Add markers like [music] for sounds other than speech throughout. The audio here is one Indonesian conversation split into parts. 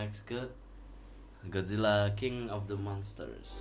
next ke Godzilla King of the Monsters.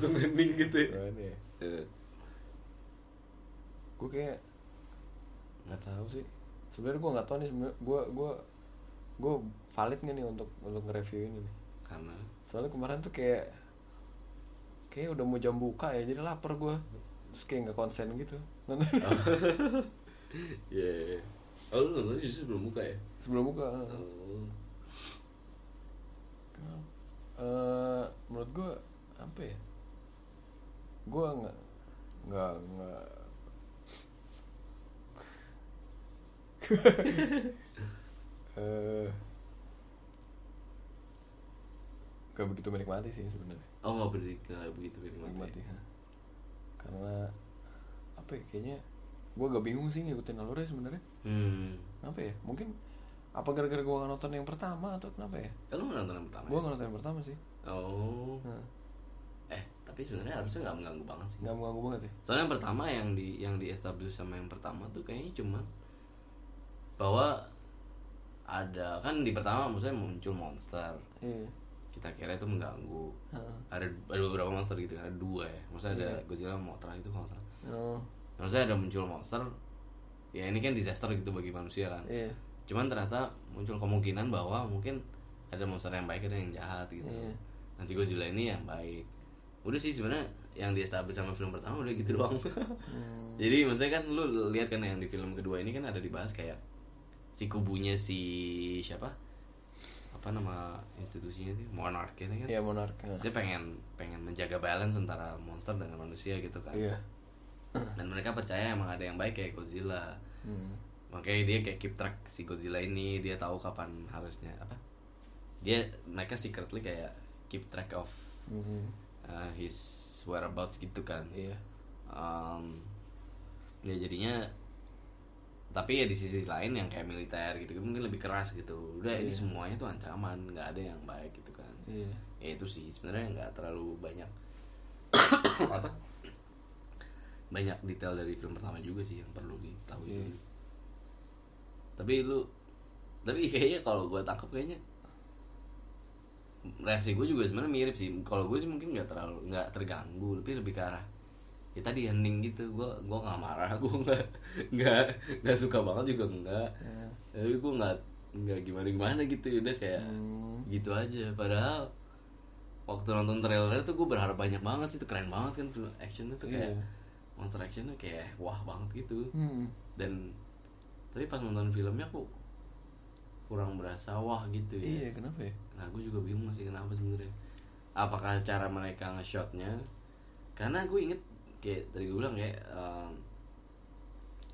Langsung ending gitu ya? Gimana ya? Eh, Gue kayak nggak tahu sih. Sebenarnya gue nggak tahu nih. Gue gue gue valid nggak nih untuk untuk nge-review ini nih. Karena Soalnya kemarin tuh kayak kayak udah mau jam buka ya, jadi lapar gue. Terus kayak nggak konsen gitu. Nonton. [laughs] Ya. Oh, lu nonton justru belum buka ya? Sebelum buka. Oh. eh menurut gue apa ya? Gue nggak nggak nggak [laughs] eh gak begitu menikmati sih sebenarnya Oh, nggak begitu, nggak begitu menikmati. menikmati ha. karena apa ya kayaknya gue agak bingung sih ngikutin alurnya sebenarnya Hmm. apa ya mungkin apa gara-gara gue nggak nonton yang pertama atau kenapa ya Eh, lu nggak nonton yang pertama? gue ya? nggak nonton yang pertama sih Oh. Nah, tapi sebenarnya harusnya nggak mengganggu banget sih. nggak mengganggu banget ya Soalnya yang pertama yang di yang di establish sama yang pertama tuh kayaknya cuma bahwa ada kan di pertama maksudnya muncul monster. iya Kita kira itu mengganggu. Heeh. Ada ada beberapa monster gitu kan, ada dua ya. Maksudnya ada Iya. Godzilla Mothra itu kalau salah. oh Maksudnya ada muncul monster. Ya ini kan disaster gitu bagi manusia kan. iya Cuman ternyata muncul kemungkinan bahwa mungkin ada monster yang baik ada yang jahat gitu. Iya. Nanti Godzilla ini yang baik. Udah sih sebenarnya yang di establish sama film pertama udah gitu doang. Hmm. [laughs] Jadi maksudnya kan lu lihat kan yang di film kedua ini kan ada dibahas kayak si kubunya si siapa? Apa nama institusinya itu? Monarch gitu kan. iya monark ya. Saya pengen pengen menjaga balance antara monster dengan manusia gitu kan. iya Dan mereka percaya emang ada yang baik kayak Godzilla. Hmm. Makanya dia kayak keep track si Godzilla ini, dia tahu kapan harusnya apa? Dia mereka secretly kayak keep track of Mhm. Uh, his whereabouts gitu kan. iya Um, ya jadinya tapi ya di sisi lain yang kayak militer gitu mungkin lebih keras gitu udah ini Iya. semuanya tuh ancaman nggak ada yang baik gitu kan iya ya itu sih sebenarnya nggak terlalu banyak apa banyak detail dari film pertama juga sih yang perlu diketahui dulu. tapi lu tapi kayaknya kalau gue tangkap kayaknya reaksi gue juga sebenarnya mirip sih kalau gue sih mungkin nggak terlalu nggak terganggu tapi lebih ke arah ya tadi hening gitu gue gue nggak marah [laughs] gue nggak nggak nggak suka banget juga enggak Ya. tapi gue nggak nggak gimana gimana gitu udah kayak Hmm. gitu aja padahal waktu nonton trailer tuh gue berharap banyak banget sih itu keren banget kan film actionnya tuh kayak Iya. monster actionnya kayak wah banget gitu Hmm. dan tapi pas nonton filmnya kok kurang berasa wah gitu ya iya kenapa ya nah gue juga bingung sih kenapa sebenarnya. Apakah cara mereka nge-shotnya? Karena gue inget kayak tadi gue bilang kayak em,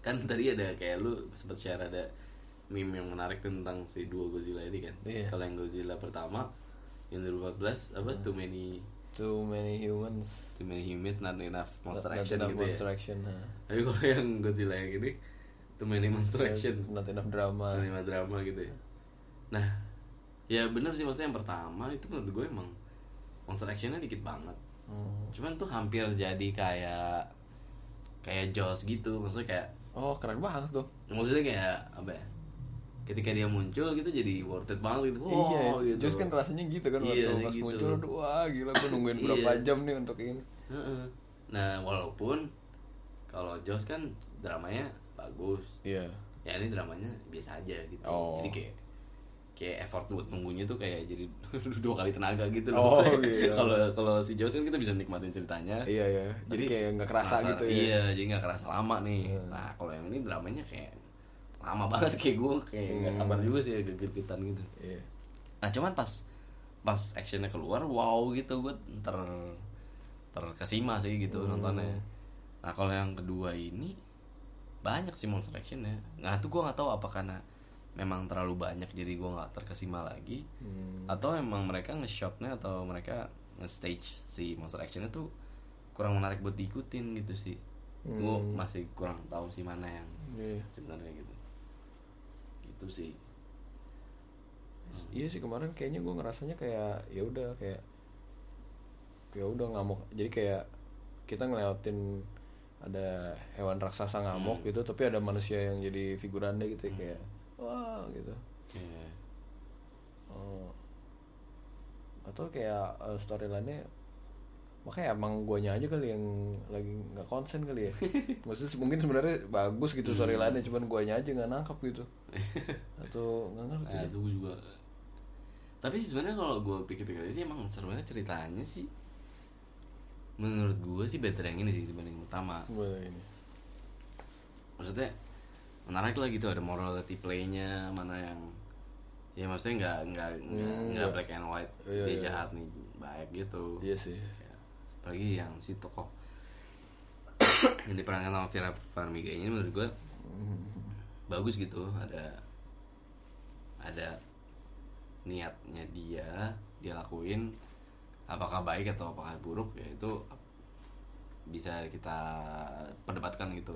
kan tadi ada kayak lu sempat share ada meme yang menarik tentang si dua Godzilla ini kan? Iya. kalau yang Godzilla pertama yang 2014 apa? Too many too many humans. Too many humans not enough monster not, action not enough gitu monster ya action ha. tapi kalau yang Godzilla yang ini too many monster action. Not enough drama. Anima drama gitu ya. Nah ya bener sih maksudnya yang pertama itu menurut gue emang monster actionnya dikit banget. Hmm. cuman tuh hampir jadi kayak kayak Jaws gitu maksudnya kayak oh keren banget tuh. maksudnya kayak apa ya ketika dia muncul gitu jadi worth it banget gitu. Iya wow, gitu. Just kan rasanya gitu kan Iya, waktu pas gitu. muncul. Aduh wah gila gue nungguin [laughs] berapa Iya. jam nih untuk ini. Nah walaupun kalau Jaws kan dramanya bagus. Iya. Ya ini dramanya biasa aja gitu. Oh. jadi kayak kayak effort buat nunggunya tuh kayak jadi [laughs] dua kali tenaga gitu Oh, loh [laughs] iya. kalau kalau si Jaws kan kita bisa nikmatin ceritanya. Iya iya. Jadi kayak nggak kerasa gitu ya. iya jadi nggak kerasa lama nih. Iya. nah kalau yang ini dramanya kayak lama [laughs] banget kayak gue kayak nggak Hmm. sabar juga sih gegit-gegitan gitu. Iya. Nah cuman pas pas actionnya keluar wow gitu gue ter terkesima sih gitu Hmm. nontonnya. Nah kalau yang kedua ini banyak sih monster action ya nah itu gue nggak tahu apa karena memang terlalu banyak jadi gue nggak terkesima lagi Hmm. atau emang mereka nge-shotnya atau mereka nge-stage si monster action itu kurang menarik buat diikutin gitu sih gue Hmm. masih kurang tahu sih mana yang Iya. sebenarnya gitu gitu sih Iya sih kemarin kayaknya gue ngerasanya kayak ya udah kayak ya udah ngamuk. Jadi kayak kita ngelewatin ada hewan raksasa ngamuk Hmm. gitu, tapi ada manusia yang jadi figurannya gitu ya, kayak wah gitu. Iya. Oh. Atau kayak uh, storyline-nya makanya emang guanya aja kali yang lagi nggak konsen kali ya. [laughs] Maksudnya mungkin sebenarnya bagus gitu Hmm. storyline-nya, cuman guanya aja nggak nangkap gitu. [laughs] Atau nggak ngerti. Nah, deh. itu gue juga. Tapi sebenarnya kalau gue pikir-pikir sih emang sebenarnya ceritanya sih menurut gue sih better yang ini sih dibanding yang pertama. Gua ini. Maksudnya menarik lah gitu ada morality play-nya mana yang ya maksudnya nggak nggak nggak Hmm, nggak black and white Iya, dia iya. jahat nih baik gitu. Iya sih. Kayak, apalagi yang si tokoh [coughs] yang diperankan sama Vera Farmiga ini menurut gue bagus gitu ada ada niatnya dia dia lakuin apakah baik atau apakah buruk ya itu bisa kita perdebatkan gitu.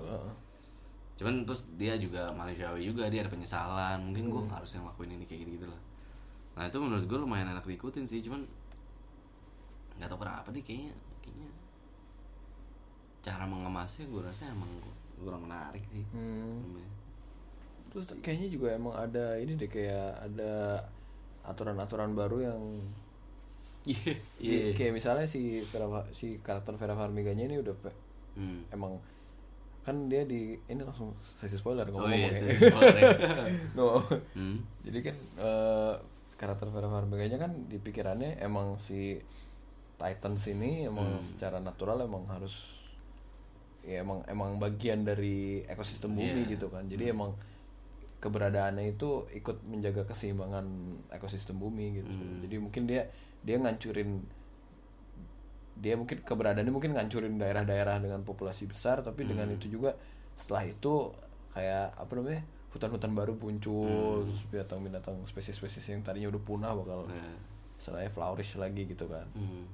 Cuman terus dia juga manusiawi juga dia ada penyesalan. Mungkin gue nggak harus yang lakuin ini kayak gitu gitu lah. Nah itu menurut gue lumayan enak diikutin sih cuman nggak tahu kenapa nih kayaknya kayaknya cara mengemasnya gue rasa emang kurang menarik sih. Hmm. Terus kayaknya juga emang ada ini deh kayak ada aturan-aturan baru yang iya. Di- kayak misalnya si Vera, si karakter Vera Farmiganya ini udah Hmm. emang kan dia di ini langsung sesi spoiler oh ngomong iya ya. saya spoiler ya. [laughs] No. hmm. Jadi kan eh, karakter Vera Farmiganya kan di pikirannya emang si Titans ini emang Hmm. secara natural emang harus ya emang emang bagian dari ekosistem bumi Iya. gitu kan. Jadi emang keberadaannya itu ikut menjaga keseimbangan ekosistem bumi gitu. Hmm. Jadi mungkin dia dia ngancurin dia mungkin keberadaannya mungkin ngancurin daerah-daerah dengan populasi besar tapi dengan Hmm. itu juga setelah itu kayak apa namanya hutan-hutan baru muncul Hmm. binatang-binatang spesies-spesies yang tadinya udah punah bakal Nah. istilahnya flourish lagi gitu kan Hmm.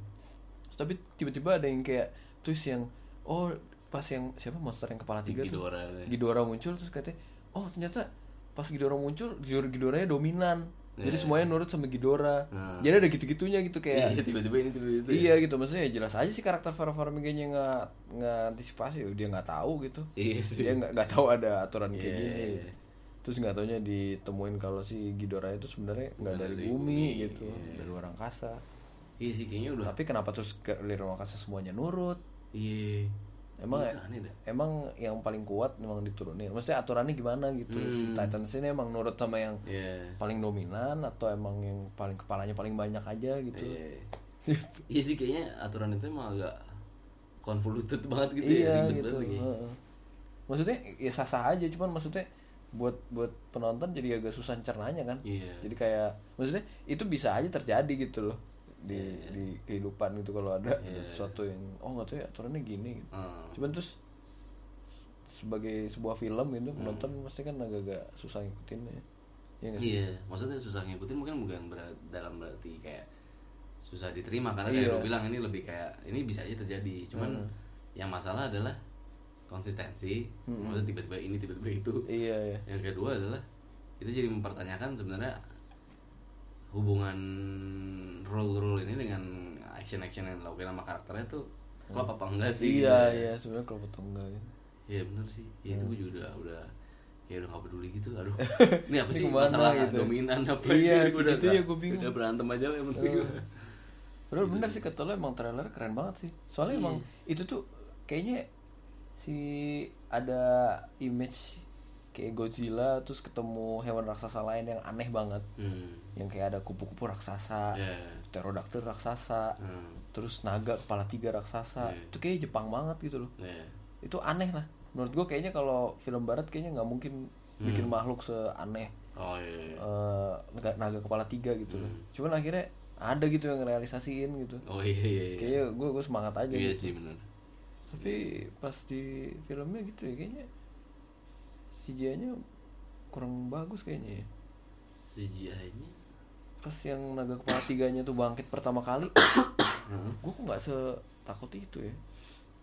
Terus tapi tiba-tiba ada yang kayak twist yang oh pas yang siapa monster yang kepala tiga tuh Ghidorah ya. Ghidorah muncul terus katanya oh ternyata pas Ghidorah muncul Ghidorah Ghidorahnya dominan jadi Iya. semuanya nurut sama Ghidorah Nah. jadi ada gitu-gitunya gitu kayak Iya, tiba-tiba ini tiba-tiba iya gitu maksudnya ya jelas aja sih karakter Farah Farmiganya nggak nggak antisipasi dia nggak tahu gitu Iya sih. dia nggak nggak tahu ada aturan kayak Iya, gini iya. terus nggak taunya ditemuin kalau si Ghidorah itu sebenarnya nggak dari, dari bumi, bumi, gitu iya. dari luar angkasa Iya sih kayaknya udah. tapi kenapa terus ke luar angkasa semuanya nurut Iya. Emang Itu aneh emang yang paling kuat memang diturunin maksudnya aturannya gimana gitu si Hmm. Titans ini emang nurut sama yang Iya. paling dominan atau emang yang paling kepalanya paling banyak aja gitu Iya. [laughs] Iya sih kayaknya aturan itu emang agak convoluted banget gitu iya ya, ribet gitu banget heeh. maksudnya ya sah sah aja cuman maksudnya buat buat penonton jadi agak susah cernanya kan Iya. jadi kayak maksudnya itu bisa aja terjadi gitu loh di Iya. di kehidupan gitu kalau ada, ada Iya. sesuatu yang oh nggak tahu ya aturannya gini gitu. Hmm. cuman terus sebagai sebuah film gitu Hmm. penonton pasti kan agak-agak susah ngikutin ya Iya sih? Iya, maksudnya susah ngikutin mungkin bukan ber- dalam berarti kayak susah diterima karena Iya. kayak lu bilang ini lebih kayak ini bisa aja terjadi. Cuman Hmm. yang masalah adalah konsistensi. Maksudnya tiba-tiba ini tiba-tiba itu. iya ya Yang kedua adalah itu jadi mempertanyakan sebenarnya hubungan role-role ini dengan action-action yang dilakukan sama karakternya tuh klop apa enggak sih? iya gitu. iya sebenarnya kalau potong enggak gitu. Iya bener sih. Ya, itu gue juga udah udah kayak udah gak peduli gitu. Aduh. [laughs] Ini apa sih masalah gitu? dominan apa Iya, Gua udah, gitu ya, bingung. Udah berantem aja lah yang penting. Padahal bener sih kata lo emang trailer keren banget sih. Soalnya Iya. emang itu tuh kayaknya si ada image kayak Godzilla terus ketemu hewan raksasa lain yang aneh banget. Hmm. Yang kayak ada kupu-kupu raksasa, Iya. pterodaktil raksasa, Hmm. terus naga kepala tiga raksasa. Iya. Itu kayak Jepang banget gitu loh. Iya. Itu aneh lah. Menurut gua kayaknya kalau film barat kayaknya nggak mungkin bikin Hmm. makhluk seaneh Oh iya. iya. eh, naga, naga kepala tiga gitu loh. Hmm. Cuman akhirnya ada gitu yang realisasiin gitu. Oh iya iya. iya. Kayaknya gue gue semangat aja Iya gitu. sih bener. Tapi pas di filmnya gitu ya kayaknya CGI-nya kurang bagus kayaknya ya. CGI-nya Pas yang naga kepala tiganya tuh bangkit pertama kali, [coughs] gue kok nggak setakut itu ya.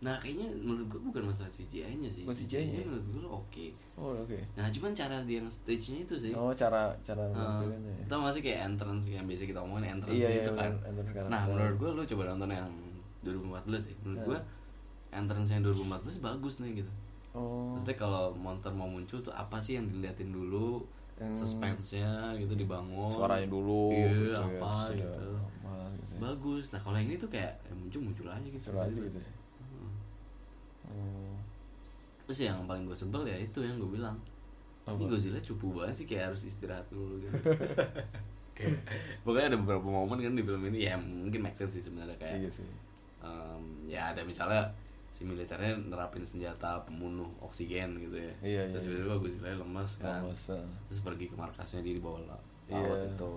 Nah kayaknya menurut gue bukan masalah CGI-nya sih Bukan CGI-nya. menurut gue oke Oh oke. Nah cuman cara dia yang stage-nya itu sih Oh cara cara nampilinnya ya. Tau masih kayak entrance yang biasa kita omongin entrance Iya, itu iya, kan entrance. Nah menurut gue lu coba nonton yang 2014 deh Menurut Nah. gue entrance yang 2014 bagus nih gitu Oh. Maksudnya kalau monster mau muncul tuh apa sih yang diliatin dulu Hmm. Suspense-nya gitu dibangun Suaranya dulu. Iya gitu ya, apa ya, gitu malah gitu ya. Bagus Nah kalau yang ini tuh kayak ya muncul-muncul aja gitu Suara aja gitu ya. Hmm. Hmm. Terus yang paling gue sebel ya itu yang gue bilang Apa? Ini Godzilla cupu banget sih kayak harus istirahat dulu gitu [laughs] Kayak Pokoknya ada beberapa momen kan di film ini ya mungkin make sense sih sebenarnya kayak Iya sih. em, Ya ada misalnya si militernya nerapin senjata pembunuh oksigen gitu ya Iya, iya, Terus iya. tiba-tiba Godzilla lemas kan Lemes, ah. Terus pergi ke markasnya dia di bawah laut Iya. itu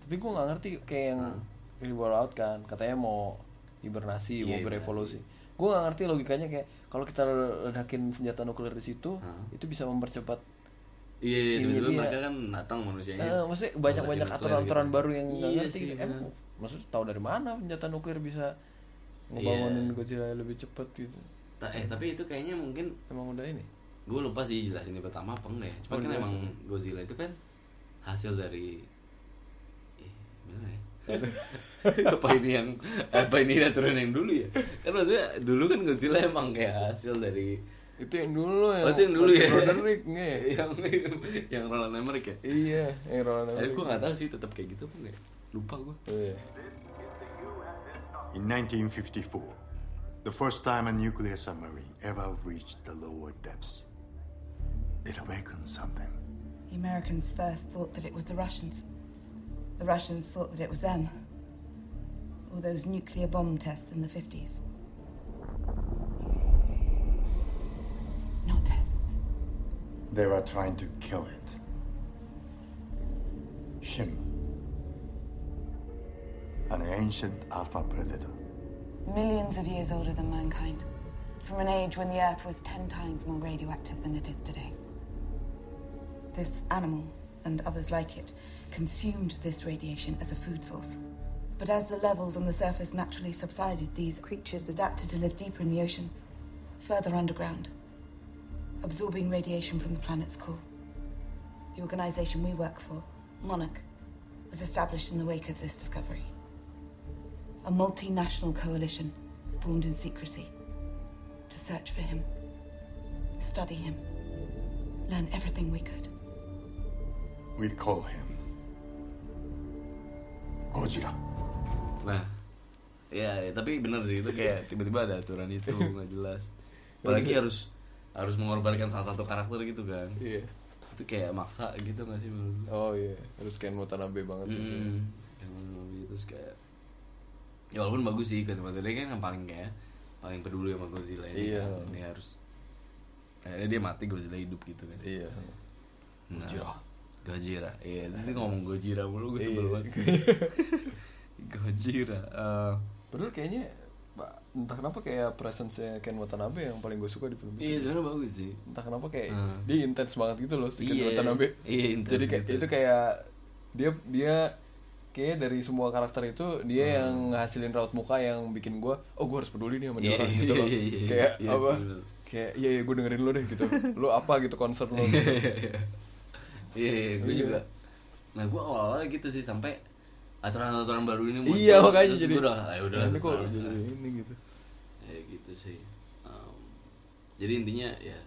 Tapi gue nggak ngerti kayak yang Hmm. di bawah laut kan katanya mau hibernasi, Iya, mau berevolusi. Gue nggak ngerti logikanya kayak kalau kita ledakin senjata nuklir di situ, Hmm. itu bisa mempercepat. Iya, iya, tiba-tiba dia. mereka kan datang manusianya Eh, maksudnya banyak-banyak aturan-aturan gitu. baru yang nggak Iya ngerti. sih, gitu. Bener. maksudnya tahu dari mana senjata nuklir bisa ngebangunin Iya. Godzilla lebih cepat gitu? Ta- Eh tapi itu kayaknya mungkin Emang udah ini? gue lupa sih jelasin ini pertama apa enggak ya cuma Oh, kan jelasin. emang Godzilla itu kan hasil dari eh, bener ya [laughs] apa ini yang apa ini aturan yang dulu ya kan maksudnya dulu kan Godzilla emang kayak hasil dari Itu yang dulu ya. oh itu yang dulu ya Roderick nggak [laughs] ya? yang yang Roland Emmerich ya Iya, yang Roland Tapi Emmerich. gue gak tahu sih tetap kayak gitu apa enggak lupa gue Iya. In 1954, the first time a nuclear submarine ever reached the lower depths, it awakened something. The Americans first thought that it was the Russians. The Russians thought that it was them. All those nuclear bomb tests in the 50s. Not tests. They were trying to kill it. Him. An ancient alpha predator. Millions of years older than mankind. From an age when the Earth was ten times more radioactive than it is today. This animal, and others like it, consumed this radiation as a food source. But as the levels on the surface naturally subsided, these creatures adapted to live deeper in the oceans, further underground, absorbing radiation from the planet's core. The organization we work for, Monarch, was established in the wake of this discovery. A multinational coalition formed in secrecy to search for him, study him, learn everything we could. We call him Godzilla. Nah, ya, ya, tapi bener sih itu kayak tiba-tiba ada aturan itu [laughs] nggak jelas. Apalagi harus harus mengorbankan salah satu karakter gitu kan. Iya. Itu kayak maksa gitu nggak sih menurut? Oh iya, harus Ken Watanabe banget gitu. Hmm, yang lebih terus kayak ya walaupun bagus sih kan Watanabe kan yang paling kayak paling peduli sama Godzilla ini Iya. kan. Dia harus akhirnya dia mati Godzilla hidup gitu kan. Iya. Nah, Gojira. Gojira. Iya, terus dia ngomong Gojira mulu gue sebel Iya. banget. [laughs] Gojira. Eh, Padahal kayaknya Pak, entah kenapa kayak presence-nya Ken Watanabe yang paling gue suka di film iya itu. sebenarnya bagus sih. Entah kenapa kayak Hmm. dia intens banget gitu loh si Ken Iya, Watanabe. iya, intens Jadi kayak gitu. itu kayak dia dia kayak dari semua karakter itu dia Hmm. yang ngasilin raut muka yang bikin gue oh gue harus peduli nih sama dia Iya, orang gitu loh iya, iya, iya. kayak Iya apa bener. kayak iya iya gue dengerin lo deh gitu [laughs] lo apa gitu concern lo gitu. Iya, iya, gue Iya. juga. Nah, gue awal-awal gitu sih sampai aturan-aturan baru ini muncul. iya makanya jadi udah, ya udah nah, ini kok jadi ini gitu Ya gitu sih. Um, jadi intinya ya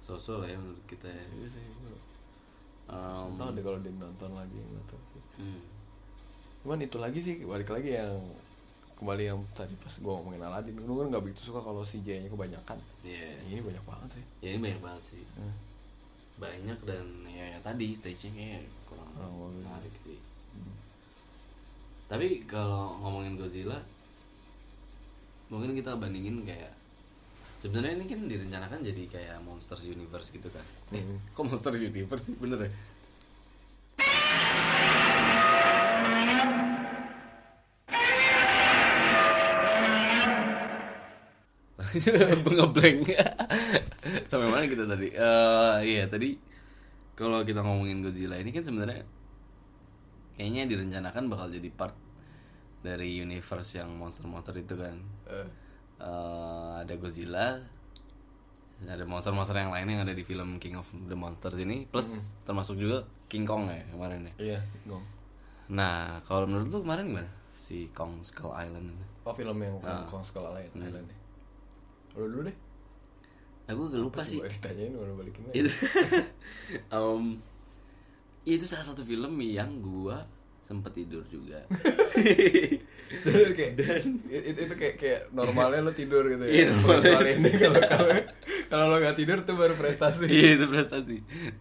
sosok lah ya menurut kita ya. Iya sih, Um, tahu deh kalau dia nonton lagi nggak tahu sih. hmm. Cuman itu lagi sih balik lagi yang kembali yang tadi pas gue ngomongin Aladdin gue kan nggak begitu suka kalau CJ nya kebanyakan Iya. ini banyak banget sih Ya ini banyak banget sih. Hmm. Banyak dan ya, ya tadi stage-nya kayak kurang bagus. menarik sih. Tapi kalau ngomongin Godzilla mungkin kita bandingin kayak sebenarnya ini kan direncanakan jadi kayak Monsters Universe gitu kan. Eh, Hmm. kok Monsters Universe sih bener ya? [laughs] ngeblank. [laughs] Sampai mana kita tadi? Eh iya tadi kalau kita ngomongin Godzilla ini kan sebenarnya kayaknya direncanakan bakal jadi part dari universe yang monster-monster itu kan. Eh, Eh, ada Godzilla ada monster-monster yang lain yang ada di film King of the Monsters ini plus termasuk juga King Kong ya kemarin ya. Iya Gong nah kalau menurut lu kemarin gimana? Si Kong Skull Island itu oh film yang Ah. Kong Skull Island Hmm. Island ya lu dulu deh aku gak lupa sih Coba ditanyain udah balikin lagi itu [laughs] Em, itu salah satu film yang gua sempet tidur juga [laughs] kayak [laughs] itu, itu kayak kayak normalnya lo tidur gitu ya. Iya, normalnya. Ini kalau kalau kalau lo nggak tidur tuh baru prestasi. iya itu prestasi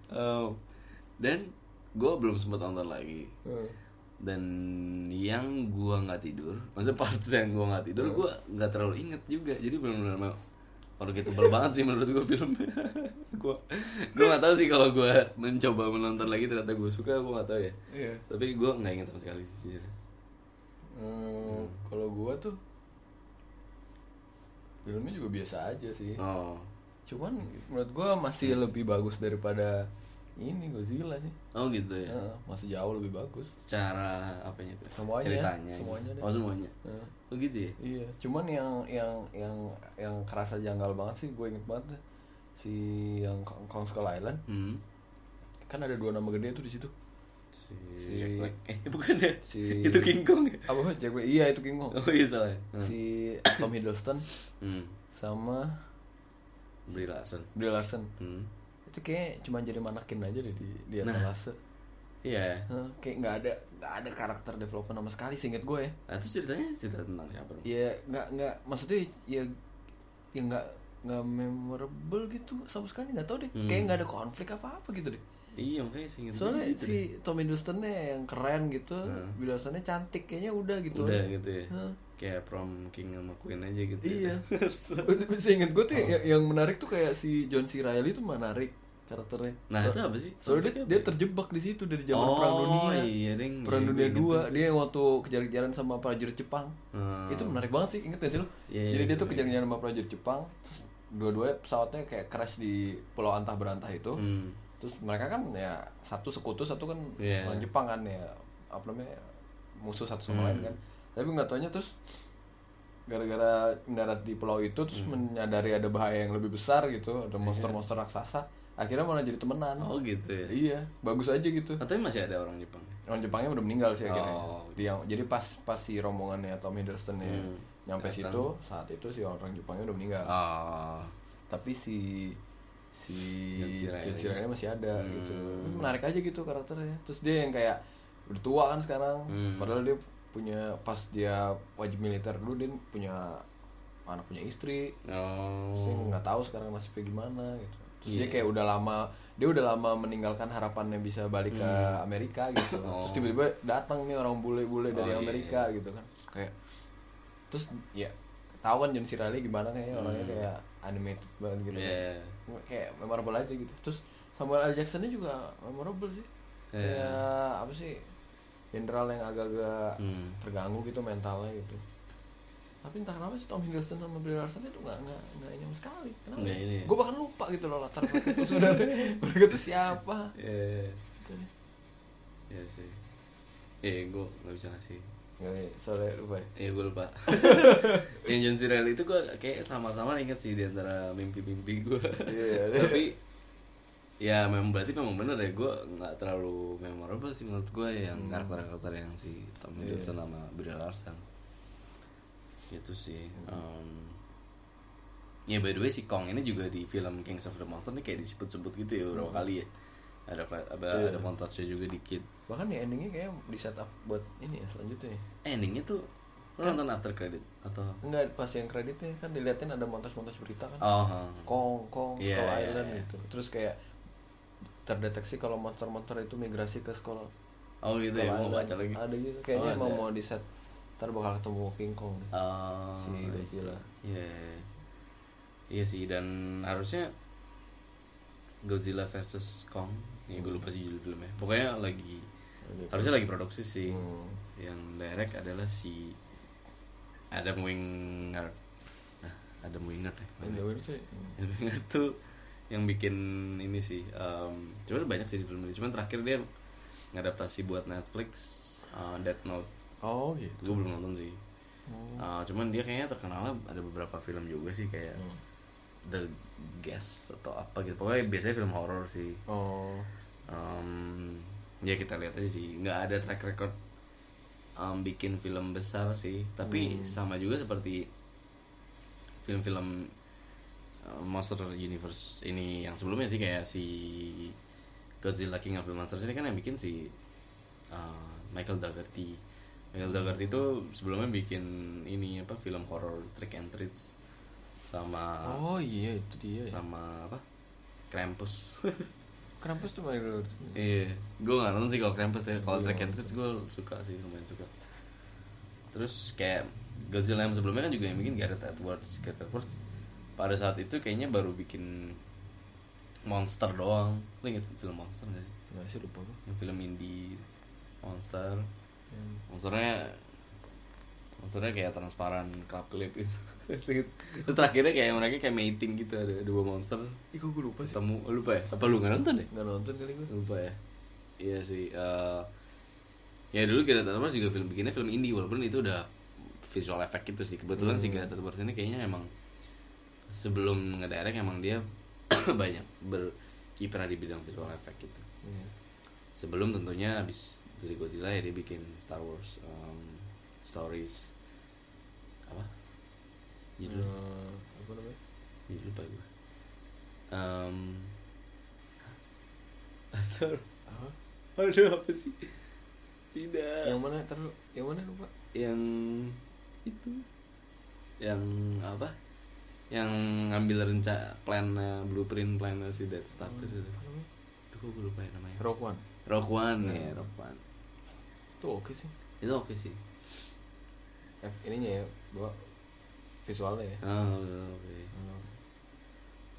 Em, dan gua belum sempat nonton lagi Hmm. Dan yang gua nggak tidur maksudnya parts yang gua nggak tidur gua nggak terlalu inget juga jadi benar-benar kalau gitu tebal banget sih menurut gua filmnya [laughs] gua gua nggak tahu sih kalau gua mencoba menonton lagi ternyata gua suka gua nggak tahu ya Iya. tapi gua nggak inget sama sekali sih sejujurnya. Hmm, kalau gua tuh filmnya juga biasa aja sih. oh Cuman menurut gua masih lebih bagus daripada ini Godzilla sih. oh gitu ya Heeh, masih jauh lebih bagus. secara apanya itu Semuanya, ceritanya semuanya deh. oh semuanya Heeh. oh gitu ya Iya, cuman yang yang yang yang kerasa janggal banget sih, gue inget banget deh. si yang Kong Skull Island hmm. kan ada dua nama gede tuh di situ. si, Si- eh bukan ya si- [laughs] itu King Kong ya Apa Mas Jack Black? Iya itu King Kong. oh iya salah ya Hmm. Si Tom Hiddleston hmm. sama Brie Larson Brie Larson. hmm. Itu kayak cuma jadi manakin aja deh di di Nah. etalase. iya Hah, kayak nggak ada nggak ada karakter development sama sekali seinget gue ya. nah itu ceritanya cerita tentang siapa dong Ya nggak nggak maksudnya ya ya nggak nggak memorable gitu sama sekali nggak tahu deh. Hmm. Kayak nggak ada konflik apa apa gitu deh. iya makanya sih inget Soalnya gitu si Tom Hiddlestonnya yang keren gitu, Hmm. Larsonnya cantik kayaknya udah gitu. udah gitu ya Hah. kayak prom king sama queen aja gitu Iya. [laughs] ya. Seinget gue tuh Oh. yang, yang menarik tuh kayak si John C. Reilly tuh menarik karakternya. nah So- itu apa sih Soalnya dia, dia terjebak di situ dari zaman Oh, perang dunia. iya, deng. Perang dunia dua, dia waktu kejar-kejaran sama prajurit Jepang. Hmm. Itu menarik banget sih, inget gak sih lo? Iya, iya, Jadi dia iya, tuh iya. kejar-kejaran sama prajurit Jepang. Dua-duanya pesawatnya kayak crash di pulau antah berantah itu. Hmm. Terus mereka kan ya satu sekutu, satu kan Iya. orang Jepang kan ya apa namanya musuh satu sama Hmm. lain kan. Tapi nggak taunya terus gara-gara mendarat di pulau itu terus Hmm. menyadari ada bahaya yang lebih besar gitu, ada monster-monster raksasa. Akhirnya malah jadi temenan. Oh gitu ya Iya, bagus aja gitu. Oh, tapi masih ada orang Jepang Orang Jepangnya udah meninggal sih akhirnya. Oh. Dia jadi pas pas si rombongannya Tom Hiddleston ya Hmm. nyampe Datang. situ, saat itu si orang Jepangnya udah meninggal. oh Tapi si si. Reilly masih ada Hmm. gitu. Menarik aja gitu karakternya. Terus dia yang kayak udah tua kan sekarang. Hmm. Padahal dia punya pas dia wajib militer dulu dia punya anak punya istri. Saya oh nggak tahu sekarang nasibnya gimana gitu. Terus Iya. dia kayak udah lama dia udah lama meninggalkan harapannya bisa balik ke Hmm. Amerika gitu. Oh. Terus tiba-tiba datang nih orang bule-bule dari Oh, iya, Amerika gitu kan. Kayak terus ya tahu kan John C. Reilly gimana kayak orangnya Hmm. kayak animated banget gitu. Iya. Kan. Kayak memorable aja gitu. Terus Samuel L. Jacksonnya juga memorable sih. Iya. Kayak apa sih? Jenderal yang agak-agak Hmm. terganggu gitu mentalnya gitu. Tapi entah kenapa sih Tom Hiddleston sama Brie Larson itu nggak nggak nggak ini sama sekali. Kenapa? Nggak ini ya? Gue bahkan lupa gitu loh latar belakang itu sebenarnya. [laughs] Mereka tuh siapa? Iya, Gitu deh. iya sih. Eh, gue nggak bisa ngasih. Iya, soalnya lupa. ya. Iya, gue lupa. [laughs] yang John C. Reilly itu gue kayak sama-sama inget sih di antara mimpi-mimpi gue. Iya, [laughs] Tapi ya memang berarti memang bener ya gue nggak terlalu memorable sih menurut gue yang karakter-karakter yang si Tom Iya. Hiddleston sama Brie Larson gitu sih Em, ya by the way si Kong ini juga di film Kings of the Monster ini kayak disebut-sebut gitu ya beberapa kali ya ada ada, Iya. ada montage juga dikit Bahkan di endingnya kayak di setup buat ini ya selanjutnya. ya. eh, endingnya tuh lo nonton after credit atau Enggak pas yang kreditnya kan diliatin ada montas-montas berita kan. oh. Kong, Kong, Iya, Skull iya, Island iya. gitu. Terus kayak terdeteksi kalau monster-monster itu migrasi ke sekolah. oh gitu ya mau baca lagi Ada gitu kayaknya Oh, emang ada. mau di set ntar bakal ketemu King Kong. Oh, Si Godzilla. see. Iya. Iya sih dan harusnya Godzilla versus Kong. Ya gue lupa sih judul filmnya. Pokoknya lagi Lagi harusnya lagi produksi sih. Hmm. Yang direct adalah si Adam Wingard. Nah, Adam Wingard ya. Adam Wingard tuh yang bikin ini sih um, cuman banyak sih di film ini cuman terakhir dia ngadaptasi buat Netflix uh, Death Note Oh gitu. Gue belum nonton sih. Oh. Uh, cuman dia kayaknya terkenalnya ada beberapa film juga sih kayak Hmm. The Guest atau apa gitu. Pokoknya biasanya film horor sih. Oh. Um, ya kita lihat aja sih. Nggak ada track record um, bikin film besar sih. Tapi Hmm. sama juga seperti film-film uh, Monster Universe ini yang sebelumnya sih kayak si Godzilla King of the Monsters ini kan yang bikin si uh, Michael Dougherty Michael Dougherty itu sebelumnya bikin ini apa film horror Trick and Treats sama Oh iya itu dia ya sama apa Krampus [laughs] Krampus tuh Michael Dougherty. Iya, gue gak nonton sih kalau Krampus ya. Kalau Track and Treats gue suka sih, lumayan suka. Terus kayak Godzilla yang sebelumnya kan juga yang bikin Gareth Edwards. Gareth Edwards pada saat itu kayaknya baru bikin Monster doang. Lo inget film Monster gak sih? Nggak sih lupa gue Yang film indie Monster. Hmm. Monsternya Monsternya kayak transparan club clip itu. [laughs] Terus terakhirnya kayak mereka kayak mating gitu ada dua monster Ih kok gue lupa sih ketemu oh, lupa ya apa lu nggak nonton deh Nggak nonton kali gue lupa ya iya sih eh, ya dulu Gareth Edwards juga film bikinnya film indie walaupun itu udah visual effect gitu sih kebetulan Hmm. si Gareth Edwards ini kayaknya emang sebelum ngedirect emang dia [coughs] banyak berkiprah di bidang visual effect gitu Iya. sebelum tentunya habis dari Godzilla ya dia bikin Star Wars um, stories apa judul Eh, Apa namanya? judul lupa gue um, Astor Apa? Aduh apa sih? Tidak. Yang mana? Taruh Yang mana lupa? Yang itu. Yang apa? Yang ngambil rencana plan blueprint plan si Death Star itu. Namanya? Aduh kok gue lupa ya namanya. Rock One Rock One Hmm. ya, Rock One. Tuh oke sih Itu oke sih. F ininya ya Bawa Visualnya ya Oh, oke. Hmm.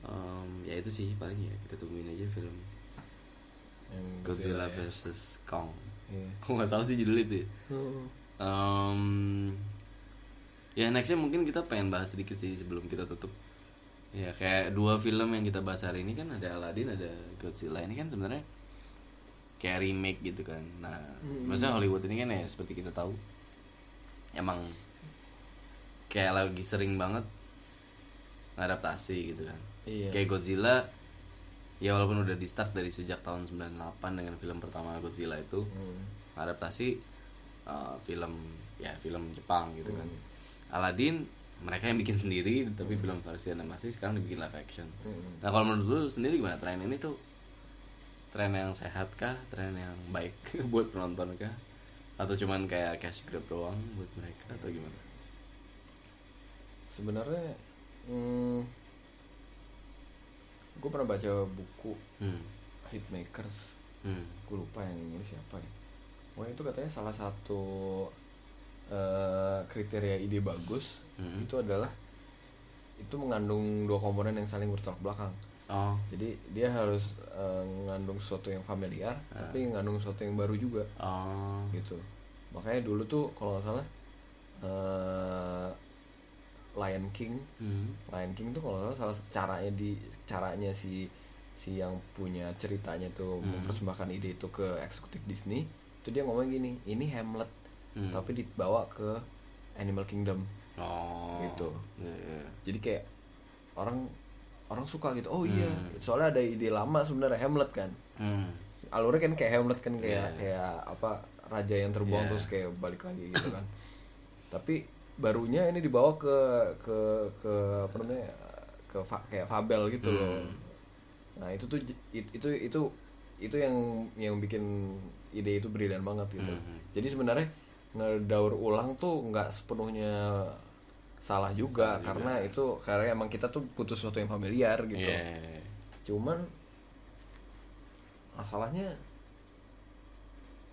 Um, ya itu sih paling ya kita tungguin aja film Yang Godzilla ya. versus Kong. Iya [laughs] Kok nggak salah sih judul itu. ya? Um, ya nextnya mungkin kita pengen bahas sedikit sih sebelum kita tutup. Ya kayak dua film yang kita bahas hari ini kan ada Aladdin, ada Godzilla. Ini kan sebenarnya kayak remake gitu kan. Nah, maksudnya Hollywood ini kan ya seperti kita tahu, emang kayak lagi sering banget adaptasi gitu kan. Iya. Kayak Godzilla, ya walaupun udah di start dari sejak tahun 98 dengan film pertama Godzilla itu, Hmm. adaptasi uh, film ya film Jepang gitu kan. Hmm. Aladdin mereka yang bikin sendiri tapi film versi animasi sekarang dibikin live action. Hmm. Nah kalau menurut lu sendiri gimana tren ini tuh tren yang sehat kah, tren yang baik [laughs] buat penonton kah? Atau cuman kayak cash grab doang buat mereka atau gimana? Sebenarnya hmm, Gue pernah baca buku Hmm. Hitmakers Hmm. Gue lupa yang nulis siapa ya Pokoknya itu katanya salah satu eh, kriteria ide bagus Hmm. Itu adalah Itu mengandung dua komponen yang saling bertolak belakang Oh. Jadi dia harus eh, mengandung sesuatu yang familiar Ah. Tapi mengandung sesuatu yang baru juga Oh. gitu makanya dulu tuh kalau nggak salah eh, Lion King Hmm. Lion King tuh kalau nggak salah caranya di caranya si si yang punya ceritanya tuh Hmm. mempersembahkan ide itu ke eksekutif Disney itu dia ngomong gini ini Hamlet Hmm. tapi dibawa ke Animal Kingdom Oh. Gitu. Iya, iya. jadi kayak orang orang suka gitu oh iya Hmm. soalnya ada ide lama sebenarnya Hamlet kan Hmm. alurnya kan kayak Hamlet kan kayak Iya. kayak apa raja yang terbuang Iya. terus kayak balik lagi gitu kan tapi barunya ini dibawa ke ke ke apa namanya ke fa- kayak fabel gitu loh Hmm. nah itu tuh j- it- itu itu itu yang yang bikin ide itu brilian banget gitu Hmm. jadi sebenarnya ngedaur ulang tuh nggak sepenuhnya salah juga Salah juga. karena itu karena emang kita tuh butuh sesuatu yang familiar gitu Iya. cuman masalahnya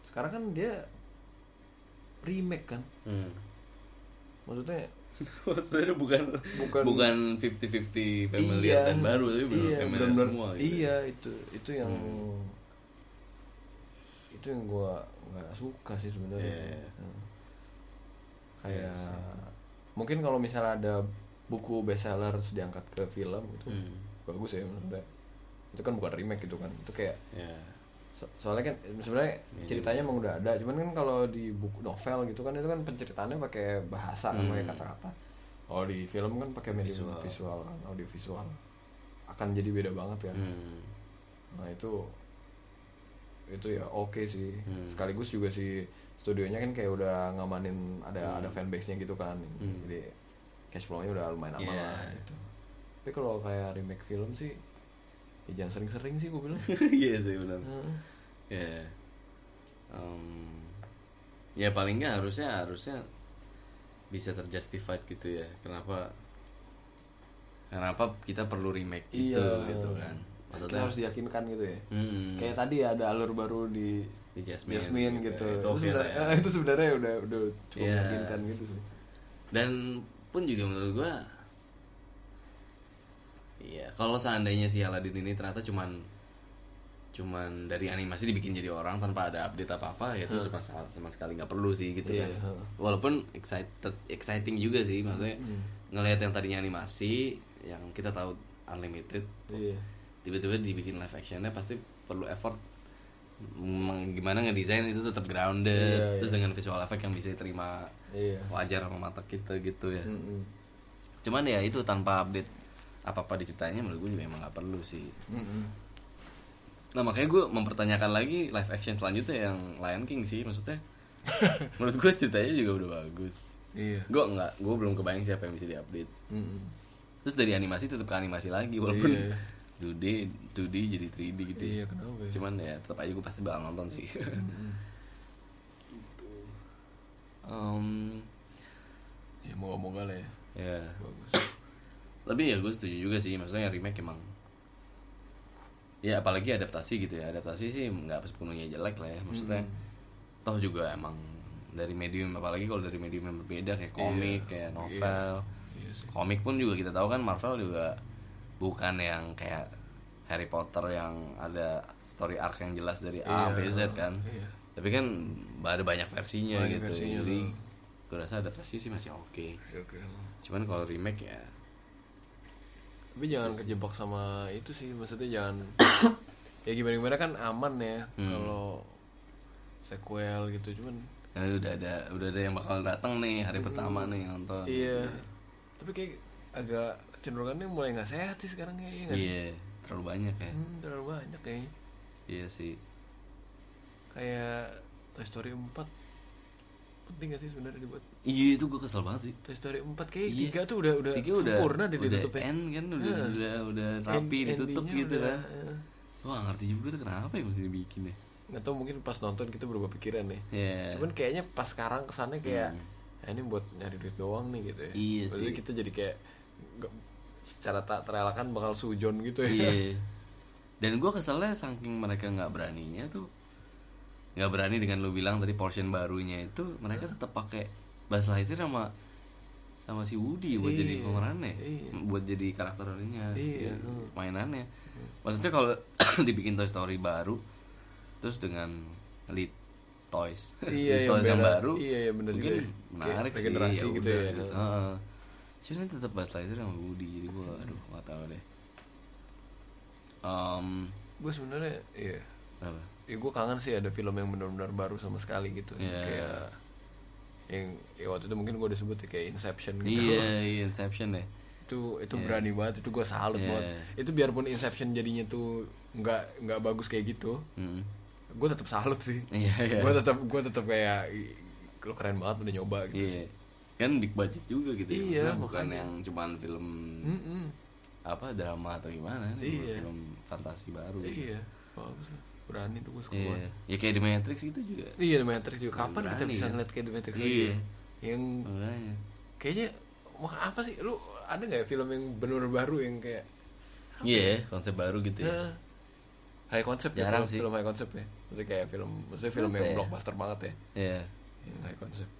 sekarang kan dia remake kan Hmm. maksudnya [laughs] Maksudnya bukan Bukan- bukan 50-50 familiar dan baru tapi benar iya, familiar bener-bener- semua gitu. iya itu itu yang Hmm. itu yang gua nggak suka sih sebenarnya Iya. Hmm. Iya kayak mungkin kalau misalnya ada buku bestseller terus diangkat ke film itu Hmm. bagus ya menurut gue. itu kan bukan remake gitu kan itu kayak ya so- soalnya kan sebenarnya Ya, ceritanya emang udah ada cuman kan kalau di buku novel gitu kan itu kan penceritaannya pakai bahasa kan Hmm. pakai kata-kata oh di film kan pakai medium Visual. visual, kan audio visual akan jadi beda banget kan Hmm. nah itu itu ya oke sih Hmm. sekaligus juga si studionya kan kayak udah ngamanin ada Hmm. ada fanbase nya gitu kan Hmm. jadi cash flow-nya udah lumayan aman Yeah. lah gitu tapi kalau kayak remake film sih ya jangan sering-sering sih gue bilang [laughs] iya sih benar Hmm. ya Em, ya paling nggak harusnya harusnya bisa terjustified gitu ya kenapa kenapa kita perlu remake itu iya gitu kan Kita maksudnya harus diyakinkan gitu ya Hmm. kayak tadi ada alur baru di Di Jasmine, Jasmine gitu gitu, ya. Itu itu, oke sebenarnya, ya. [laughs] itu sebenarnya udah udah cukup Iya. meyakinkan gitu sih dan pun juga menurut gua Iya, kalau seandainya si Aladdin ini ternyata cuman cuman dari animasi dibikin jadi orang tanpa ada update apa apa ya itu sama, sama sekali nggak perlu sih gitu Iya, kan heeh. walaupun excited exciting juga sih maksudnya Hmm. ngelihat yang tadinya animasi yang kita tahu unlimited iya tiba-tiba dibikin live actionnya pasti perlu effort gimana ngedesain itu tetap grounded Iya, terus iya. dengan visual effect yang bisa diterima iya wajar sama mata kita gitu ya Mm-mm. cuman ya itu tanpa update apa apa di ceritanya menurut gue juga emang nggak perlu sih Mm-mm. nah makanya gue mempertanyakan lagi live action selanjutnya yang Lion King sih maksudnya [laughs] menurut gue ceritanya juga udah bagus iya gue nggak gue belum kebayang siapa yang bisa diupdate Mm-mm. terus dari animasi tetap ke animasi lagi walaupun Iya. 2D 2D jadi 3D gitu iya kenapa ya? cuman ya tetap aja gue pasti bakal nonton sih. Em, ya moga-moga lah ya. ya. Bagus. Lebih ya gue setuju juga sih maksudnya remake emang ya apalagi adaptasi gitu ya. Adaptasi sih nggak sepenuhnya jelek lah ya. Maksudnya toh juga emang dari medium apalagi kalau dari medium yang berbeda kayak komik kayak novel. Iya sih. Komik pun juga kita tahu kan Marvel juga bukan yang kayak Harry Potter yang ada story arc yang jelas dari A Iya, sampai Z kan? Iya. tapi kan ada banyak versinya Banyak gitu. versinya, jadi gue rasa adaptasi sih masih oke. Ya, oke. Cuman kalau remake ya. Tapi jangan kejebak sama itu sih maksudnya jangan [coughs] ya gimana gimana kan aman ya Hmm. kalau sequel gitu. Cuman Karena udah ada udah ada yang bakal datang nih hari pertama nih nonton. iya. Tapi kayak agak cenderungannya mulai nggak sehat sih sekarang sih? Iya, terlalu banyak ya. hmm, terlalu banyak kayaknya Iya sih. kayak Toy Story 4 penting gak sih sebenarnya dibuat Iya itu gue kesel banget sih. Toy Story 4 kayak Iya. tiga tuh udah udah Tiga udah sempurna deh udah ditutupnya end kan udah Nah. udah udah rapi End- ditutup gitu udah, kan. eh. Gue gak ngerti juga tuh kenapa ya mesti dibikin ya. nggak tahu mungkin pas nonton kita berubah pikiran nih Iya. cuman kayaknya pas sekarang kesannya kayak Hmm. "Ah, ini buat nyari duit doang nih gitu ya Iya Maksudnya sih. kita jadi kayak nggak- secara tak terelakkan bakal sujon gitu ya Iya. [laughs] Dan gue keselnya saking mereka nggak beraninya tuh nggak berani dengan lu bilang tadi portion barunya itu mereka tetap pakai Buzz Lightyear sama sama si Woody buat Iya, jadi pemerannya iya. buat jadi karakternya si Iya, hmm. mainannya maksudnya kalau [coughs] dibikin Toy Story baru terus dengan lead toys lead Iya, yang toys yang baru Iya, iya, bener mungkin juga ya. menarik Kayak regenerasi sih gitu udah, ya. Heeh. Cuman tetap Buzz Lightyear sama Woody jadi gue aduh gak tahu deh Em, gue sebenarnya iya apa ya gue kangen sih ada film yang benar-benar baru sama sekali gitu Iya. kayak yang ya waktu itu mungkin gue udah sebut ya, kayak Inception gitu Iya, iya Inception deh. itu itu berani banget itu gue salut Iya. banget itu biarpun Inception jadinya tuh nggak nggak bagus kayak gitu Hmm. gue tetap salut sih Iya, iya. gue tetap gue tetap kayak "Ih, lo keren banget udah nyoba gitu Iya. Kan big budget juga gitu ya. Iya, Maksudnya bukan makanya. yang cuman film Mm-mm. apa drama atau gimana. Iya. Film fantasi baru. gitu. iya bagus berani tuh gue suka Iya. Ya kayak di Matrix gitu juga. iya The Matrix juga kapan kita Berani, bisa kan? ngeliat kayak The Matrix Iya. lagi ya? yang Makanya. kayaknya mau apa sih lu ada nggak ya film yang bener baru yang kayak Iya, konsep baru gitu ya. eh, high concept ya Jarang film, sih. film high concept ya maksudnya kayak film maksudnya film Apa yang ya? blockbuster banget ya Iya. yang high concept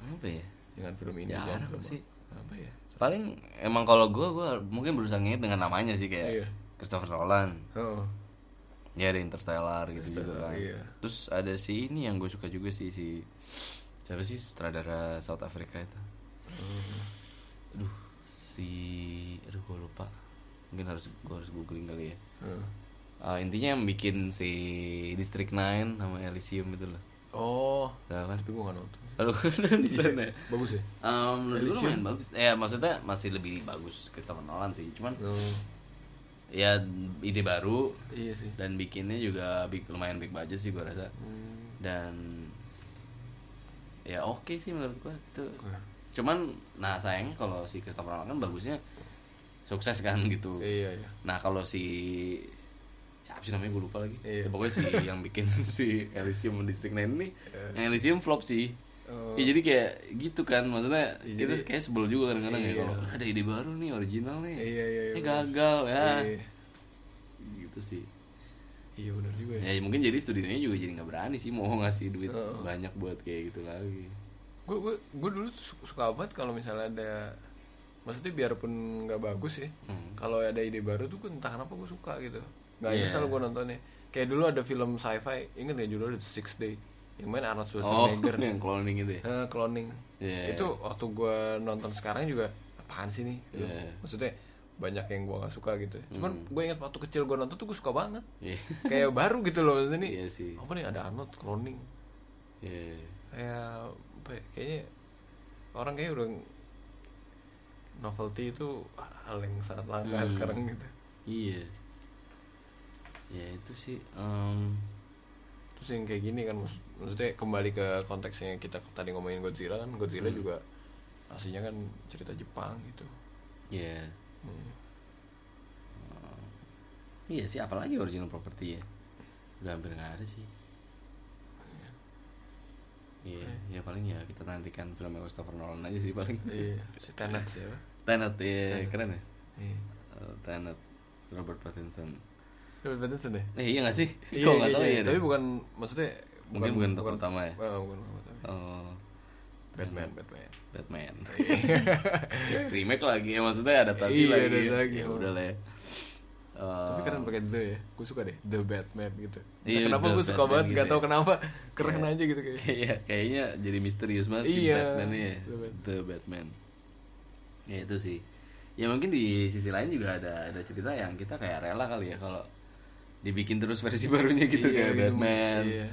Apa ya? Dengan film ini Jarang film sih. apa ya Paling emang kalau gue gue mungkin berusaha nginget dengan namanya sih kayak Iya. Christopher Nolan. oh Ya ada Interstellar gitu gitu kan. iya. Terus ada si ini yang gue suka juga sih si siapa sih sutradara South Africa itu. Hmm. Aduh, si aduh gue lupa mungkin harus gue harus googling kali ya. Eh, intinya yang bikin si District 9 sama Elysium itu loh Oh, Tahu kan tapi gue gak nonton. Aduh, [laughs] nonton ya. Bagus ya? Um, menurut gue lumayan bagus. Ya maksudnya masih lebih bagus Christopher Nolan sih. Cuman Oh, ya ide baru iya sih. dan bikinnya juga big, lumayan big budget sih gue rasa. Hmm. Dan ya oke sih menurut gue itu. Oke. Cuman nah sayangnya kalau si Christopher Nolan kan bagusnya sukses kan gitu. Iya, iya. Nah kalau si siapa sih namanya gue lupa lagi. Iya. Ya, pokoknya si yang bikin [laughs] si Elysium District 9 ini, yang Elysium flop sih. Oh. Ya jadi kayak gitu kan, maksudnya Ya, kita jadi- kayak sebel juga kadang-kadang ya Iya. kalau ada ide baru nih original nih, Iya, iya, iya, eh gagal ya, Iya. gitu sih. Iya benar juga ya. Ya mungkin jadi studionya juga jadi nggak berani sih mau [laughs] ngasih duit Heeh. banyak buat kayak gitu lagi. Gue gue gue dulu su- suka banget kalau misalnya ada maksudnya biarpun nggak bagus ya. Hmm. Kalau ada ide baru tuh gue entah kenapa gue suka gitu. Gak Iya. nyesel gue nontonnya. Kayak dulu ada film sci-fi, inget gak judulnya The Six Day yang main Arnold Oh, Schwarzenegger. [laughs] yang cloning itu ya. Eh, cloning. Iya. Itu waktu gue nonton sekarang juga apaan sih nih? film? Iya. Maksudnya banyak yang gue gak suka gitu. Cuman Hmm. gue ingat waktu kecil gue nonton tuh gue suka banget. Iya. [laughs] Kayak baru gitu loh maksudnya nih. Iya sih. Apa nih ada Arnold cloning? Iya. Kayak apa ya, kayaknya orang kayak udah novelty itu hal yang sangat langka Hmm. sekarang gitu. Iya. Ya itu sih em, Terus yang kayak gini kan maksud- maksudnya kembali ke konteksnya kita tadi ngomongin Godzilla kan Godzilla Hmm. juga aslinya kan cerita Jepang gitu. ya. Hmm. Iya sih, apalagi original property ya. Udah hampir nggak ada sih. Iya, ya paling ya kita nantikan film Christopher Nolan aja sih paling. Iya, si Tenet sih ya. Tenet, iya Tenet. keren ya. Iya. Eh, Tenet, Robert Pattinson. Robert Pattinson deh. Eh iya nggak sih? Iya, Kok nggak iya, tahu iya. ya? Tapi bukan maksudnya Mungkin bukan tokoh utama ya? Oh, bukan. Oh, Batman, Batman. Batman. [laughs] Remake lagi ya maksudnya adaptasi Iya, lagi. ada ya. lagi. Ya udah lah ya. Tapi Eh, keren pakai The ya. Gue suka deh The Batman gitu. Iya, kenapa The gue suka Batman banget, gitu gak ya. tau kenapa keren Iya. aja gitu kayak. Iya, kayaknya jadi misterius banget si Iya, Batman ya. The Batman. The Batman. Ya itu sih. Ya mungkin di sisi lain juga ada ada cerita yang kita kayak rela kali ya kalau dibikin terus versi barunya gitu Iya, kayak gitu. Batman. Iya.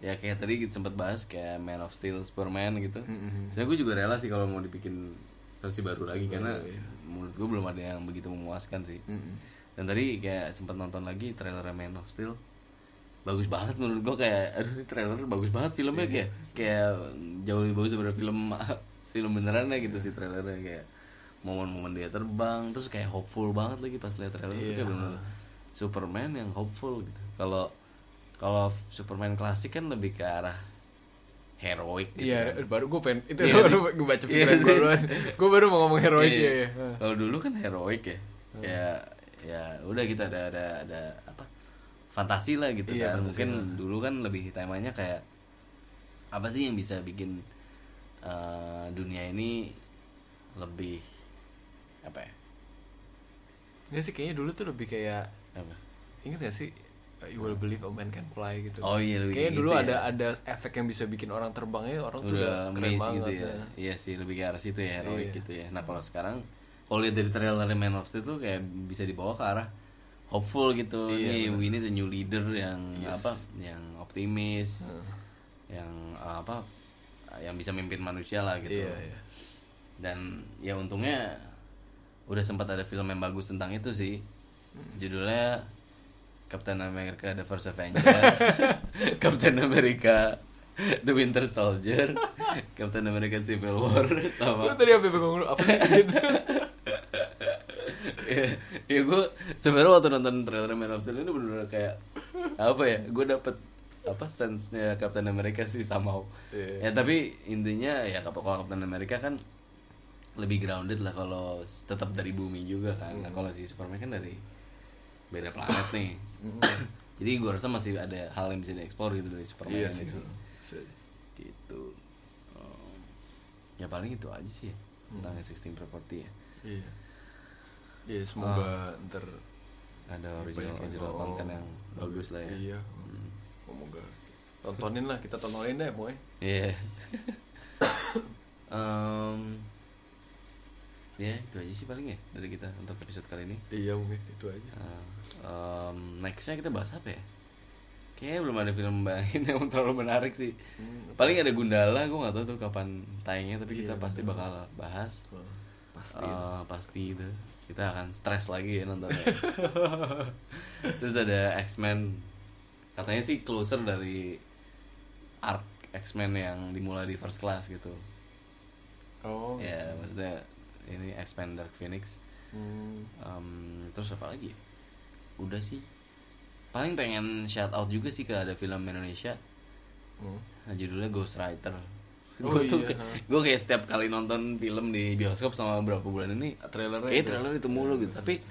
Ya kayak tadi kita sempat bahas kayak Man of Steel, Superman gitu. Mm-mm. Sebenarnya gue juga rela sih kalau mau dibikin versi baru lagi karena iya. menurut gue belum ada yang begitu memuaskan sih. Mm-mm. Dan tadi kayak sempat nonton lagi trailer Man of Steel. Bagus banget menurut gua kayak aduh ini trailer bagus banget filmnya kayak kayak jauh lebih bagus daripada film [laughs] film benerannya gitu sih trailernya kayak momen-momen dia terbang terus kayak hopeful banget lagi pas lihat trailer itu Iya. kayak bener Superman yang hopeful gitu. Kalau kalau Superman klasik kan lebih ke arah heroik gitu. Iya, kan. baru gue pengen itu Iya, baru gue baca Iya, gue duluan. Gue baru mau ngomong heroik Iya, ya. ya. Kalau dulu kan heroik ya. Kayak ya udah kita ada ada ada apa? Fantasi lah gitu Iya, kan. Mungkin dulu kan lebih temanya kayak apa sih yang bisa bikin eh, dunia ini lebih apa ya? Nggak sih kayaknya dulu tuh lebih kayak Apa? inget gak sih uh, You will believe a man can fly gitu. Oh, iya, lebih Kayaknya gitu dulu ya. ada ada efek yang bisa bikin orang terbangnya orang tuh Udah keren banget. gitu ya. ya. Iya sih lebih ke arah situ ya heroik Iya. gitu ya. Nah, kalau sekarang kalau lihat dari trailer Man of Steel tuh kayak bisa dibawa ke arah hopeful gitu. Iya, Nih, benar. we need a new leader yang Yes. apa? Yang optimis. Heeh. yang uh, apa yang bisa mimpin manusia lah gitu Iya, iya. dan ya untungnya udah sempat ada film yang bagus tentang itu sih judulnya Captain America The First Avenger [laughs] Captain America The Winter Soldier Captain America Civil War Gue sama tadi apa yang ngomong apa gitu. [laughs] ya, ya gue sebenarnya waktu nonton trailer Man of Steel ini bener-bener kayak apa ya gue dapet apa sense-nya Captain America sih somehow Iya. ya tapi intinya ya kalau Captain America kan lebih grounded lah kalau tetap dari bumi juga kan Hmm. nah, kalau si Superman kan dari beda planet nih Hmm. jadi gue rasa masih ada hal yang bisa dieksplor gitu dari Superman Iya ini sih. gitu Um, ya paling itu aja sih ya, tentang existing property ya Iya. Iya, semoga ntar ada original yang original mau- content yang bagus lah ya Iya. Semoga tontonin lah, kita tontonin deh, Moy. Iya. [laughs] Em, ya itu aja sih paling ya dari kita untuk episode kali ini. Iya mungkin itu aja. Nah, em, nextnya kita bahas apa ya? Kayaknya belum ada film lain [laughs] yang terlalu menarik sih. Hmm, paling ada Gundala gue nggak tahu tuh kapan tayangnya tapi kita Iya, pasti Gundala. bakal bahas. Pasti. Eh, pasti itu. Kita akan stres lagi ya nontonnya. [laughs] Terus ada X-Men. Katanya sih closer dari arc X-Men yang dimulai di first class gitu. Oh ya maksudnya ini Dark Phoenix. Hmm, Em, terus apa lagi? Udah sih. Paling pengen shout out juga sih ke ada film Indonesia. Hmm. nah, judulnya Ghost Rider. Oh gue tuh iya, gue kayak setiap kali nonton film di bioskop sama beberapa bulan ini Trailernya kayak trailer itu mulu gitu. tapi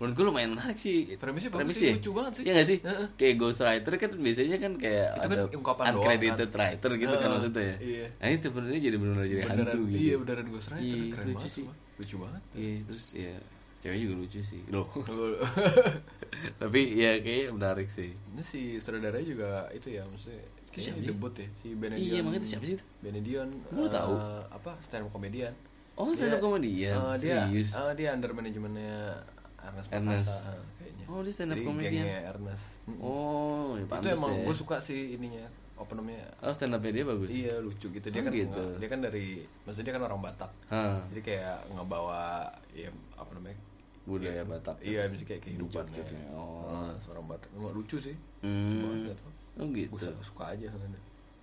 menurut gue lumayan menarik sih Premisnya bagus sih, lucu banget sih. Iya gak sih Heeh. kayak Ghost Rider kan biasanya kan kayak Itu kan ada doang, uncredited kan. writer gitu kan Heeh, maksudnya ya iya. nah itu benernya jadi bener-bener jadi beneran hantu gitu iya beneran Ghost Rider Iya, keren lucu banget sih. lucu banget iya terus ya cewek juga lucu sih loh [laughs] [laughs] tapi ya kayaknya menarik sih ini si saudaranya juga itu ya maksudnya kayaknya debut ya si Benedion Iya, emang itu siapa sih itu? Benedion Gua eh, tahu. apa stand up comedian Oh, stand up comedian? eh, dia Serius? eh, dia under manajemennya Ernest Ernest. Prakasa eh, kayaknya. Oh, dia stand up Jadi comedian. Ernest. Oh ya itu emang ya. gue suka sih ininya apa namanya? Oh stand upnya dia bagus? Iya lucu gitu. Dia Oh, kan gitu. nge- dia kan dari maksudnya dia kan orang Batak. Hah, jadi kayak ngebawa ya apa namanya? Budaya Iya, Batak. iya misalnya kayak kehidupannya Jok-joknya, oh. Eh, seorang Batak. Emang lucu sih. Hmm. tau oh gitu. Gue suka, suka aja kan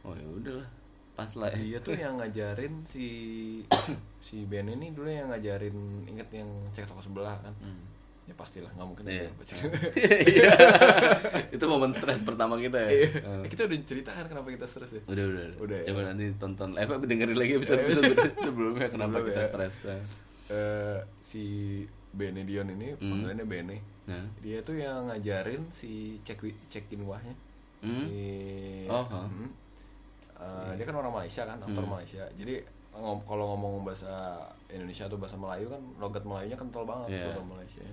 oh ya udahlah. Pas lah ya. dia tuh yang ngajarin si [coughs] si Ben ini dulu yang ngajarin inget yang cek toko sebelah kan ya pastilah nggak mungkin Iya. baca. [laughs] Iya. itu momen stres pertama kita ya Iya. Eh. Eh, kita udah ceritakan kenapa kita stres ya udah udah Udah, coba ya. nanti tonton eh apa dengerin lagi episode episode [laughs] sebelumnya kenapa Sebelum kita ya. stres Nah. Eh, si Benedion ini Hmm. panggilannya Bene nah dia tuh yang ngajarin si cek wi- cekin wahnya Hmm. Si- Oh, ha. Hmm. Eh, dia kan orang Malaysia kan aktor Hmm. Malaysia jadi ngom- kalau ngomong bahasa Indonesia atau bahasa Melayu kan logat Melayunya kental banget Iya. logat Malaysia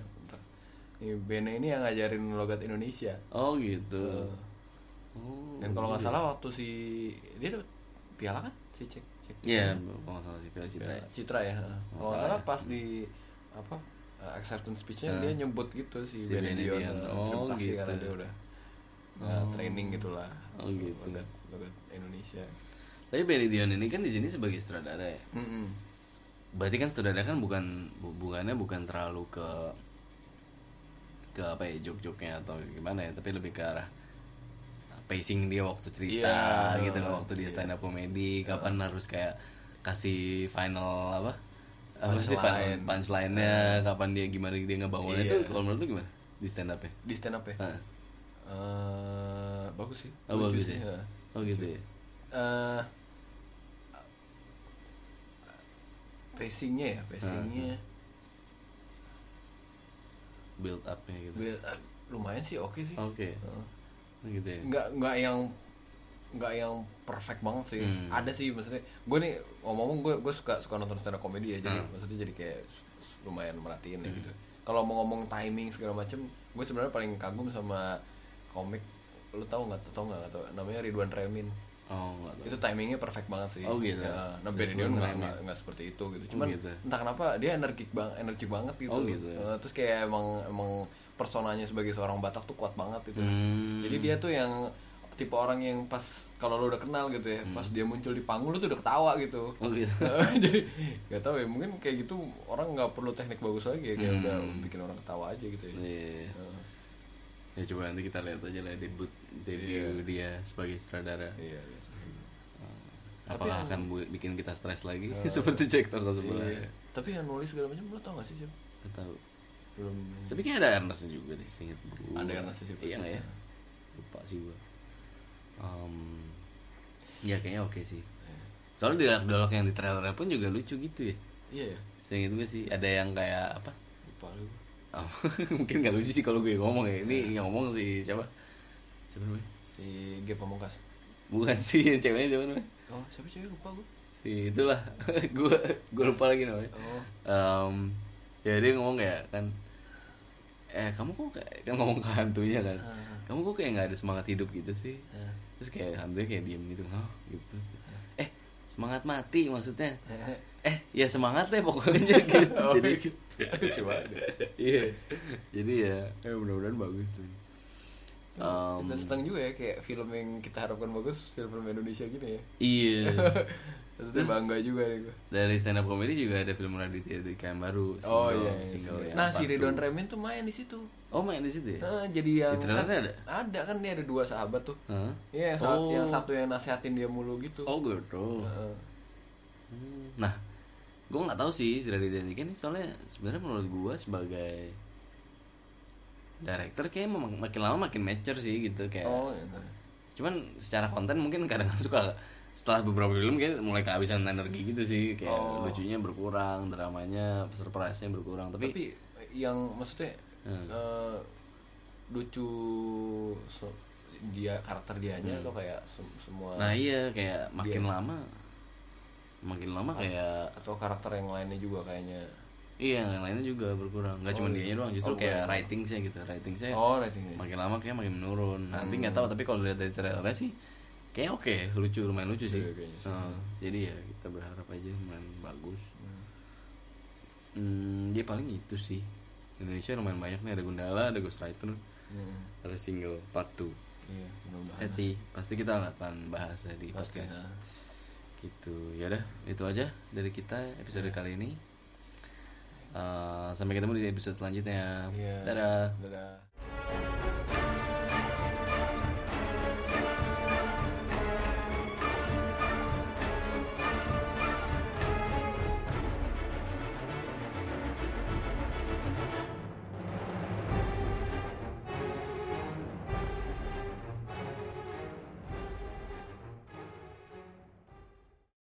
ya Bene ini yang ngajarin logat Indonesia oh gitu Eh, oh, dan kalau nggak iya. salah waktu si dia dapat piala kan si cek cek Iya, kalau nggak salah sih Piala Citra. Piala ya. Citra ya kalau nggak salah salah ya. pas di apa uh, acceptance speech-nya Eh. dia nyebut gitu si, Si Benedion Benedion. uh, Oh, terima kasih gitu. karena dia udah uh, Oh. training gitulah Oh, gitu. logat logat Indonesia Tapi Benedion ini kan di sini sebagai sutradara ya. Mm-mm. Berarti kan sutradara kan bukan hubungannya bukan terlalu ke ke apa ya jok-joknya atau gimana ya, tapi lebih ke arah pacing dia waktu cerita Iya, gitu kan waktu dia iya. stand up comedy kapan harus kayak kasih final apa apa sih Punchline. punchline-nya kapan dia gimana dia ngebangunnya Iya. itu kalau menurut lu gimana di stand up ya? Di stand up ya? Heeh. Eh, bagus sih. Oh bagus sih, ya? oh gitu ya? Eh, pacingnya ya pacingnya build up-nya gitu. Well, eh, lumayan sih oke sih. Oke. Heeh. Oh, gitu ya? Nggak nggak yang nggak yang perfect banget sih. Hmm. ada sih maksudnya gue nih ngomong-ngomong gue gue suka suka nonton stand up comedy ya jadi Hmm. maksudnya jadi kayak lumayan merhatiin ya gitu. Kalau mau ngomong timing segala macem gue sebenarnya paling kagum sama komik lu tahu nggak tahu nggak tahu namanya Ridwan Remin oh itu timingnya perfect banget sih Oh, gitu. ya, nah Benedion nggak nggak- nggak seperti itu gitu Oh, cuman gitu. entah kenapa dia energik bang energik banget gitu, Oh, gitu ya. Eh, terus kayak emang emang personanya sebagai seorang Batak tuh kuat banget gitu Hmm. jadi dia tuh yang tipe orang yang pas kalau lo udah kenal gitu ya, pas dia muncul di panggung lo tuh udah ketawa gitu. Hmm. Oh, gitu. [laughs] Jadi nggak tahu ya, mungkin kayak gitu orang nggak perlu teknik bagus lagi ya, kayak Hmm. udah bikin orang ketawa aja gitu ya. Iya. Heeh. Ya coba nanti kita lihat aja lah debut debut Iya. dia sebagai sutradara. Iya, iya. Tapi Apakah yang- akan bu- bikin kita stres lagi [laughs] seperti cek toko sebelah? Iya. ya? Tapi yang nulis segala macam lo tau gak sih siapa? Tahu. Belum. Tapi kayak ada Ernestnya juga deh, seinget gue. Ada Ernestnya sih, Iya ya? Lupa sih gue. Um, ya kayaknya oke sih. Soalnya dialog-dialog yang di trailer pun juga lucu gitu ya. Iya ya. Seinget gue sih ada yang kayak apa? Lupa lu. Oh, [laughs] mungkin gak lucu sih kalau gue ngomong ya. Ini yang ngomong si siapa? Siapa namanya? Si Ge Pamungkas. Bukan sih yang [laughs] ceweknya siapa namanya? Oh, siapa cewek lupa gue. Si itulah. [laughs] gue gue lupa lagi namanya. Oh. Em, ya dia ngomong kayak kan eh kamu kok kayak kan ngomong ke hantunya kan Ah. kamu kok kayak nggak ada semangat hidup gitu sih Ah. terus kayak hantunya kayak diem gitu hah gitu Terus, eh semangat mati maksudnya eh ya semangat deh pokoknya gitu Oh, jadi [laughs] Banget. [laughs] iya jadi ya Ya mudah-mudahan bagus tuh. um, kita seneng juga ya kayak film yang kita harapkan bagus film-film Indonesia gini ya. iya [laughs] Terus bangga juga deh gue. dari stand up comedy juga ada film Raditya Dika yang baru Oh single- iya. single yang nah si Ridwan. Remin tuh main di situ. oh main di situ ya Nah, jadi yang Di trailernya ada? Ada kan dia ada dua sahabat tuh. Iya, yang, sa- Oh. yang satu yang nasehatin dia mulu gitu. oh gitu Heeh. Hmm, Nah, gue nggak tahu sih si Raditya Dika ini soalnya sebenarnya menurut gue sebagai director kayak memang makin lama makin mature sih gitu kayak. Oh, gitu. Cuman secara konten mungkin kadang [laughs] suka setelah beberapa film kayak mulai kehabisan energi gitu sih kayak Oh. lucunya berkurang, dramanya, surprise-nya berkurang. Tapi, Tapi yang maksudnya Hmm. eh, lucu so- dia karakter dianya atau kayak sem- semua Hmm. nah iya kayak makin lama makin lama kayak atau karakter yang lainnya juga kayaknya. iya yang lainnya juga berkurang. Nggak cuma dianya doang, justru Oh, kayak bukan. writing-nya gitu. Writing-nya Oh, ratingnya. makin lama kayak makin menurun nanti Hmm. nggak tahu tapi kalau lihat dari trailernya sih kayak oke lucu lumayan lucu sih Iya, kayaknya sih. Heeh. jadi ya kita berharap aja lumayan bagus hmm, dia paling itu sih Indonesia lumayan banyak nih ada Gundala ada Ghostwriter Hmm. ada single part 2 Iya, mudah-mudahan. Sih pasti kita akan bahas ya di Pasti, podcast nah. Gitu ya udah itu aja dari kita episode Iya. kali ini Eh, sampai ketemu di episode selanjutnya Iya. dadah Dadah.